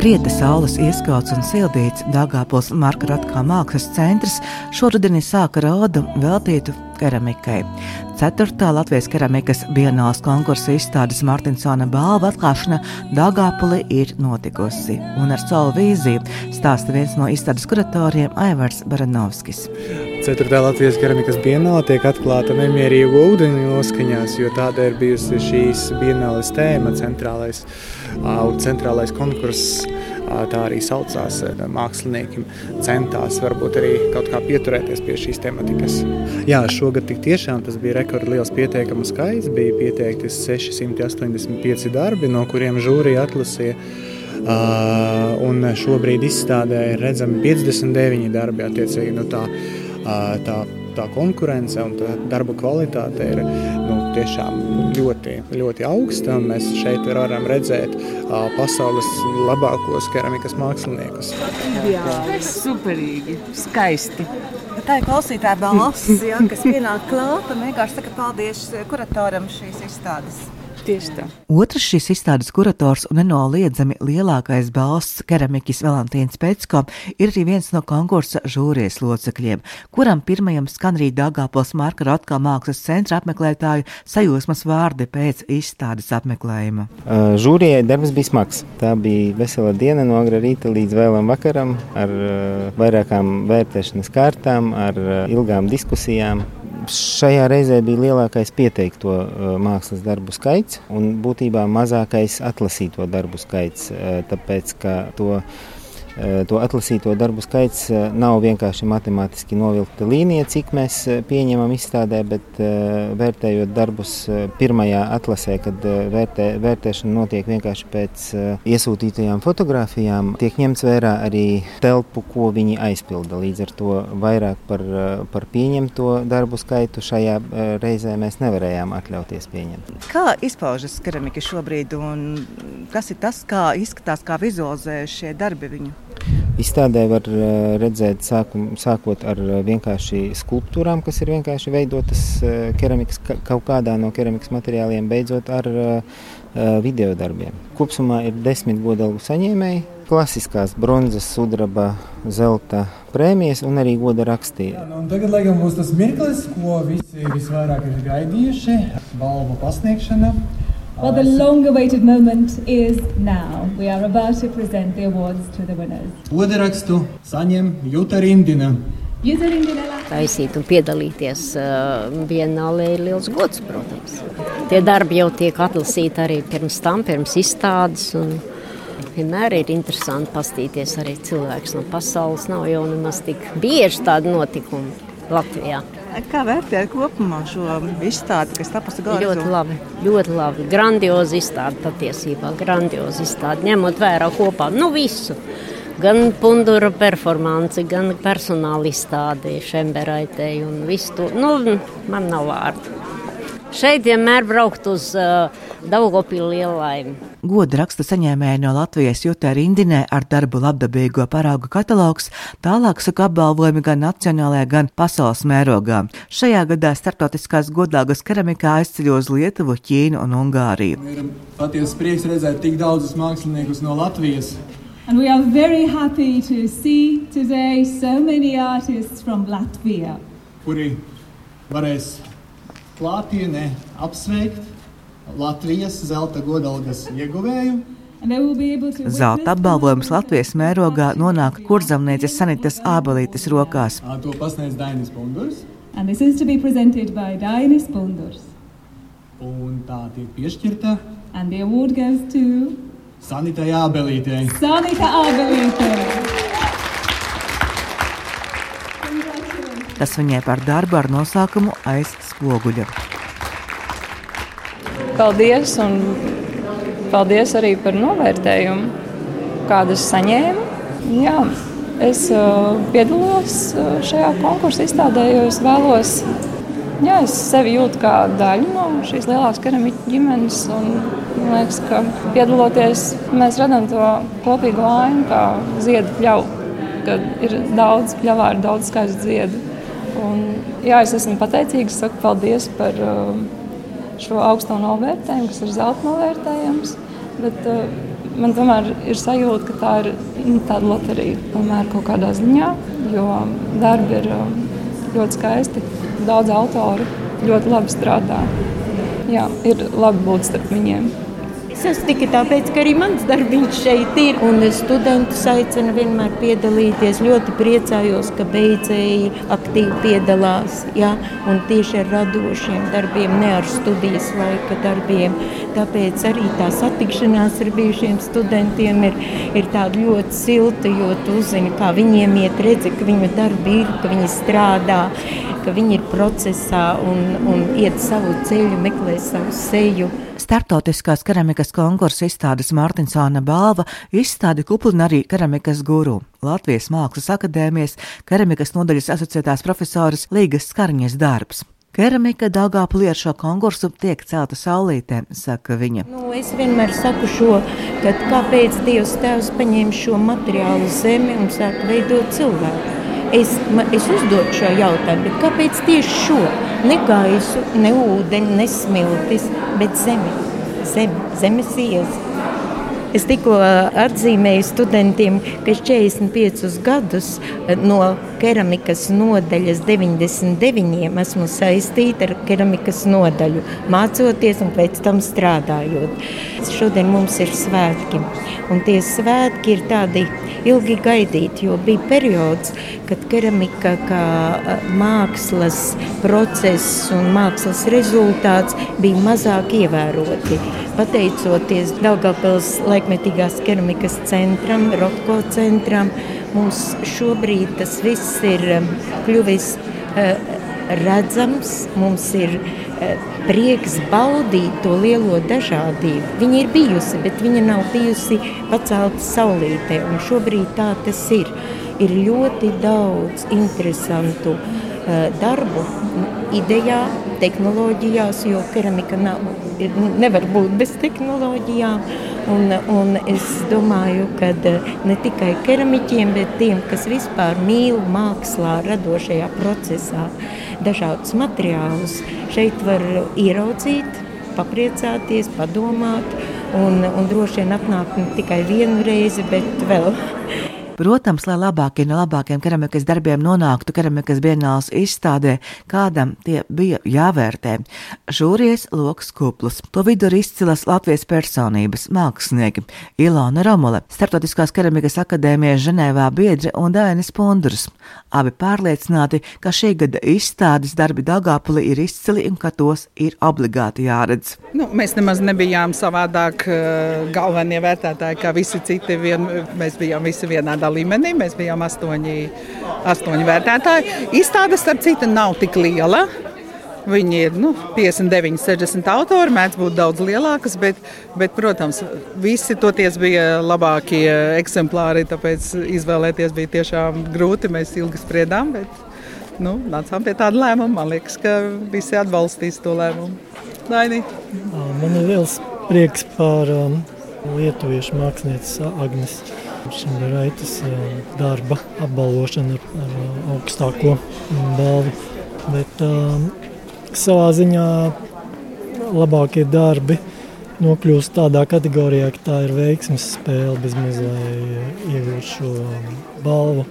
Rieta saules ieskauts un sildīts Dāngāpils Marka Ratkā mākslas centrs šorudenī sāka rādu veltītu keramikai. Ceturtā Latvijas keramikas bienāls konkursa izstādes Martinsona balva atklāšana Dāngāpulī ir notikusi, un ar savu vīziju stāsta viens no izstādes kuratoriem Aivars Baranovskis. Ceturtā Latvijas keramikas bienāla tiek atklāta nemierīgu ūdeni noskaņās, jo tāda ir bijusi šīs bienāles tēma centrālais centrālais konkurss. Tā arī saucās. Mākslinieki centās varbūt arī kaut kā pieturēties pie šīs tematikas. Jā, šogad tiešām tas bija rekordliels pieteikumu skaits. Bija pieteikti 685 darbi, no kuriem žūrija atlasīja. Uh, un šobrīd izstādē ir redzami 59 darbi. Attiecīgi, nu tā, uh, tā tā konkurence un tā darba kvalitāte ir nu, tiešām ļoti, ļoti augsta. Mēs šeit varam redzēt uh, pasaules labākos keramikas māksliniekus. Jā, superīgi, skaisti. Tā ir klausītāja balss, ja, kas pienāk klāt un vienkārši saka paldies kuratoram šīs izstādes. Tieši tā. Otrs šīs izstādes kurators un nenoliedzami lielākais balsts keramikas Valentīns Pēcko ir arī viens no konkursa žūrijas locekļiem, kuram pirmajam skan arī Dāngāpils Marka Rotkā mākslas centra apmeklētāju sajūsmas vārdi pēc izstādes apmeklējuma. Uh, žūrijai darbs bija smags. Tā bija vesela diena no agra rīta līdz vēlam vakaram ar uh, vairākām vērtēšanas kārtām, ar uh, ilgām diskusijām šajā reizē bija lielākais pieteikto uh, mākslas darbu skaits un būtībā mazākais atlasīto darbu skaits, uh, tāpēc ka to Eh, to atlasīto darbu skaits eh, nav vienkārši matemātiski novilkta līnija, cik mēs eh, pieņemam izstādē, bet vērtējot darbus pirmajā atlasē, kad vērtē, vērtēšana notiek vienkārši pēc iesūtītajām fotografijām, tiek ņemts vērā arī telpu, ko viņi aizpilda. Līdz ar to vairāk par, par pieņemto darbu skaitu šajā reizē mēs nevarējām atļauties pieņemt. Kā izpaužas keramika šobrīd un kas ir tas, kā izskatās, kā vizualizē šie darbi viņu? Izstādē var eh, redzēt, sākum, sākot ar eh, vienkārši skulptūrām, kas ir vienkārši veidotas eh, keramikas, kaut kādā no keramikas materiāliem, beidzot ar video darbiem. Kopumā ir desmit godalgu saņēmēji, klasiskās bronzas, sudraba, zelta prēmijas un arī goda raksti. Jā, nu, tagad, laikam, būs tas mirklis, ko visi visvairāk ir gaidījuši - balvu pasniegšana. Well, the long-awaited moment is now. We are about to present the awards to the winners. Godarakstu saņem Juta Rindina. Taisīt un piedalīties uh, vienālē ir liels gods, protams. Tie darbi jau tiek atlasīti arī pirms tam, pirms izstādes. Vienmēr ir interesanti paskatīties arī cilvēks no pasaules. Nav jau nemaz tik bieži tādi notikumi Latvijā. Kā vērtējat kopumā šo izstādi, kas tapusi gala? Ļoti labi, ļoti labi. Grandiozi izstāde patiesībā, grandiozi izstāde, ņemot vērā kopā nu, visu. Gan pundura performanci, gan personāla izstādi Šemberaitei un visu to. Nu, man nav vārdu. Šeit vienmēr braukt uz uh, Daugopīlu lielaimi. Goda raksta saņēmēja no Latvijas Jutē Rindinē ar darbu labdabīgo paraugu katalogs, tālāk saka apbalvojumi gan nacionālajā, gan pasaules mērogā. Šajā gadā starptautiskās godāgas keramikā aizceļo uz Lietuvu, Ķīnu un Ungāriju. Ir patiesi prieks redzēt tik daudzus māksliniekus no Latvijas. And we are very happy to see today so many artists from Latvia. Kuri varēs klātienē apsveikt Latvijas zelta godalgas ieguvēju. Zelta apbalvojums Latvijas mērogā nonāk kurzemnieces Sanitas Ābelītes rokās. To pasniedz Dainis Pundurs. Pundurs. Un tā tiek piešķirta. To... Sanitai Ābelītei. Sanita Ābelītei. Tas viņai par darbu ar nosaukumu aiz spoguļa. Paldies! Un paldies arī par novērtējumu, kādu es saņēmu. Jā, es uh, piedalos uh, šajā konkursu izstādē, jo es vēlos. Jā, es sevi jūtu kā daļu no šīs lielās keramikas ģimenes. Un, Man liekas, ka piedaloties, mēs redzam to kopīgu ainu, kā ziedu pļauju, kad ir daudz pļavā, ir daudz skaistu ziedu. Un, jā, es esmu pateicīgs, saku paldies par uh, šo augsto novērtējumu, kas ir zelta novērtējums. Bet, uh, man tomēr ir sajūta, ka tā ir nu, tāda loterija tomēr kaut kādā ziņā, jo darbi ir uh, ļoti skaisti, daudz autoru ļoti labi strādā. Jā, ir labi būt starp viņiem. Es esmu tikai tāpēc, ka arī mans darbs šeit ir. Un studentus aicinu vienmēr piedalīties. Ļoti priecājos, ka beidzēji aktīvi piedalās. Ja? Un tieši ar radošiem darbiem, ne ar studijas laika darbiem. Tāpēc arī tā satikšanās ar bijušiem studentiem ir, ir tāda ļoti silta, jo tu uzzini, kā viņiem iet, redzi, ka viņu darbi ir, ka viņi strādā ka viņi ir procesā un, un iet savu ceļu, meklē savu seju. Startautiskās keramikas konkursa izstādes Mārtiņsāna balva izstādi kuplina arī keramikas guru. Latvijas Mākslas akadēmijas keramikas nodaļas asociētās profesoras Līgas Skarņas darbs. Keramika Dāngāpulī ar šo konkursu tiek celta saulītē, saka viņa. Nu, es vienmēr saku šo, ka kāpēc Dievs Tēvs paņēma šo materiālu zemi un sāk veidot cilvēku. Es, es uzdodu šo jautājumu, kāpēc tieši šo? Ne gaisu, ne ūdeni, ne smiltis, bet zemi, zemi zemes iezi. Es tikko atzīmēju studentiem, ka es 45 gadus no keramikas nodaļas 99 esmu saistīta ar keramikas nodaļu, mācoties un pēc tam strādājot. Šodien mums ir svētki, un tie svētki ir tādi ilgi gaidīti, jo bija periods, kad keramika kā mākslas process un mākslas rezultāts bija mazāk ievēroti pateicoties Daugavpils laikmetīgās keramikas centram, Rotko centram, mums šobrīd tas viss ir um, kļuvis uh, redzams, mums ir uh, prieks baudīt to lielo dažādību. Viņa ir bijusi, bet viņa nav bijusi pacelta saulītē, un šobrīd tā tas ir. Ir ļoti daudz interesantu uh, darbu, idejā, tehnoloģijās, jo keramika nav, nevar būt bez tehnoloģijām. Un, un es domāju, ka eh, ne tikai keramiķiem, bet tiem, kas vispār mīl mākslā, radošajā procesā, dažādus materiālus, šeit var ieraudzīt, papriecāties, padomāt. Un, un droši vien apnākt ne tikai vienu reizi, bet vēl Protams, lai labākie no labākajiem keramikas darbiem nonāktu keramikas dienāls izstādē, kādam tie bija jāvērtē. Žūries Loks Kuplis, to vidu ir izcilas Latvijas personības, mākslinieki Ilona Romole, Startautiskās keramikas akadēmijas Ženēvā biedre un Dainis Pundurs. Abi pārliecināti, ka šī gada izstādes darbi Dagāpuli ir izcili un ka tos ir obligāti jāredz. Nu, mēs nemaz nebijām savādāk eh, galvenie vērtētāji kā visi citi. Vien, mēs bijām visi vienādā līmenī. Mēs bijām astoņi, astoņi vērtētāji. Izstāde, starp citu, nav tik liela. Viņi ir nu, 59, 60 autori, mēdz būt daudz lielākas, bet, bet, protams, visi toties bija labākie eksemplāri, tāpēc izvēlēties bija tiešām grūti. Mēs ilgi spriedām, bet nu, nācām pie tāda lēmuma. Man liekas, ka visi atbalstīs to lēmumu. Daini. Man ir liels prieks par um, lietuviešu mākslinieces Agnes Šimberaitis darba apbalvošanu ar, ar augstāko balvu. Bet um, savā ziņā labākie darbi nokļūst tādā kategorijā, ka tā ir veiksmes spēle bezmaz lai iegūtu šo balvu.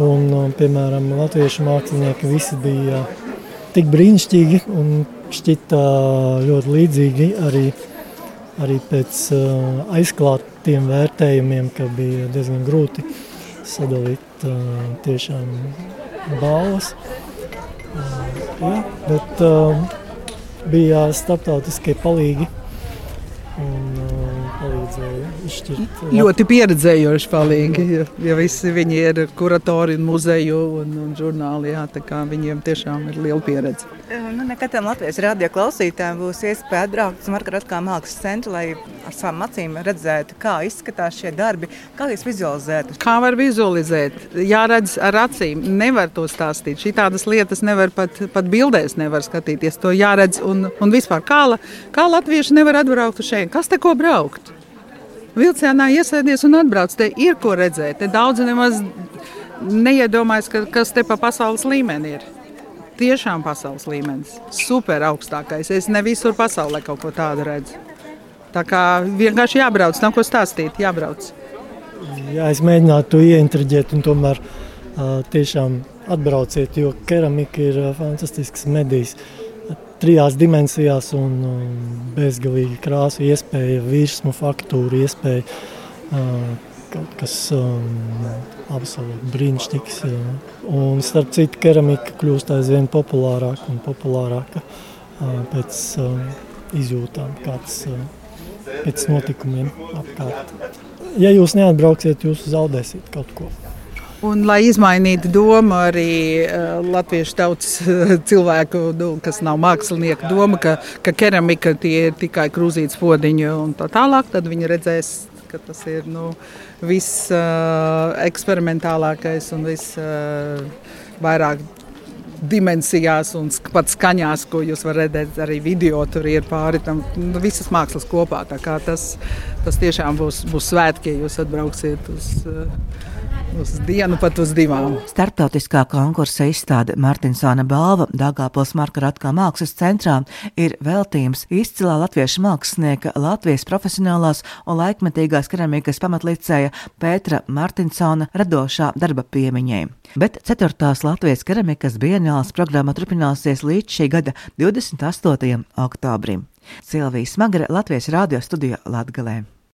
Un, um, piemēram, latviešu mākslinieki visi bija tik brīnišķīgi un šķita ļoti līdzīgi arī, arī pēc aizklāt tiem vērtējumiem, ka bija diezgan grūti sadalīt uh, tiešām balvas. Uh, jā, bet uh, bija starptautiskie palīgi izšķirt. Ļoti pieredzējoši palīgi, ja, ja visi viņi ir kuratori un muzeju un, un žurnāli, jā, tā kā viņiem tiešām ir liela pieredze. Nu, katram Latvijas radio klausītājam būs iespēja atbraukt uz Margarita mākslas centru, lai ar savām acīm redzētu, kā izskatās šie darbi, kā jūs vizualizētu. Kā var vizualizēt? Jāredz ar acīm, nevar to stāstīt. Šī tādas lietas nevar pat, pat bildēs nevar skatīties. To jāredz un, un vispār kā, kā latvieši nevar atbraukt uz šeit. Kas te ko braukt? Vilcienā iesēdies un atbrauc. Te ir ko redzēt. Te daudzi nemaz neiedomājas, ka, kas te pa pasaules līmeni ir tiešām pasaules līmenis. Super augstākais. Es ne visur pasaulē kaut ko tādu redzu. Tā kā vienkārši jābrauc, nav ko stāstīt, jābrauc. Jā, es mēģinātu to ieintriģēt, un tomēr uh, tiešām atbrauciet, jo keramika ir uh, fantastisks medijs. Trijās dimensijās un uh, bezgalīgi krāsu iespēja, virsmu faktūru iespēja. Uh, kaut kas um, absolūti brīnišķīgs. Un starp citu, keramika kļūst aizvien populārāka un populārāka uh, pēc uh, izjūtām, kāds uh, pēc notikumiem apkārt. Ja jūs neatbrauksiet, jūs zaudēsiet kaut ko. Un, lai izmainītu domu arī uh, latviešu tautas uh, cilvēku, nu, kas nav mākslinieki, doma, ka, ka keramika tie ir tikai krūzītas podziņi un tā tālāk, tad viņi redzēs ka tas ir nu, viss uh, eksperimentālākais un viss uh, vairāk dimensijās un pat skaņās, ko jūs varat redzēt arī video. Tur ir pāri tam nu, visas mākslas kopā. Tas, tas tiešām būs, būs svētki, ja jūs atbrauksiet uz. Uh, uz dienu, pat uz divām. Startautiskā konkursa izstāde Martinsona balva Dāngāpils Marka Ratkā mākslas centrā ir veltījums izcilā latviešu mākslinieka Latvijas profesionālās un laikmetīgās keramikas pamatlicēja Pētra Martinsona radošā darba piemiņai. Bet 4. Latvijas keramikas bienāls programma turpināsies līdz šī gada 28. oktobrim. Silvija Smagara Latvijas radio studijā Latgalē.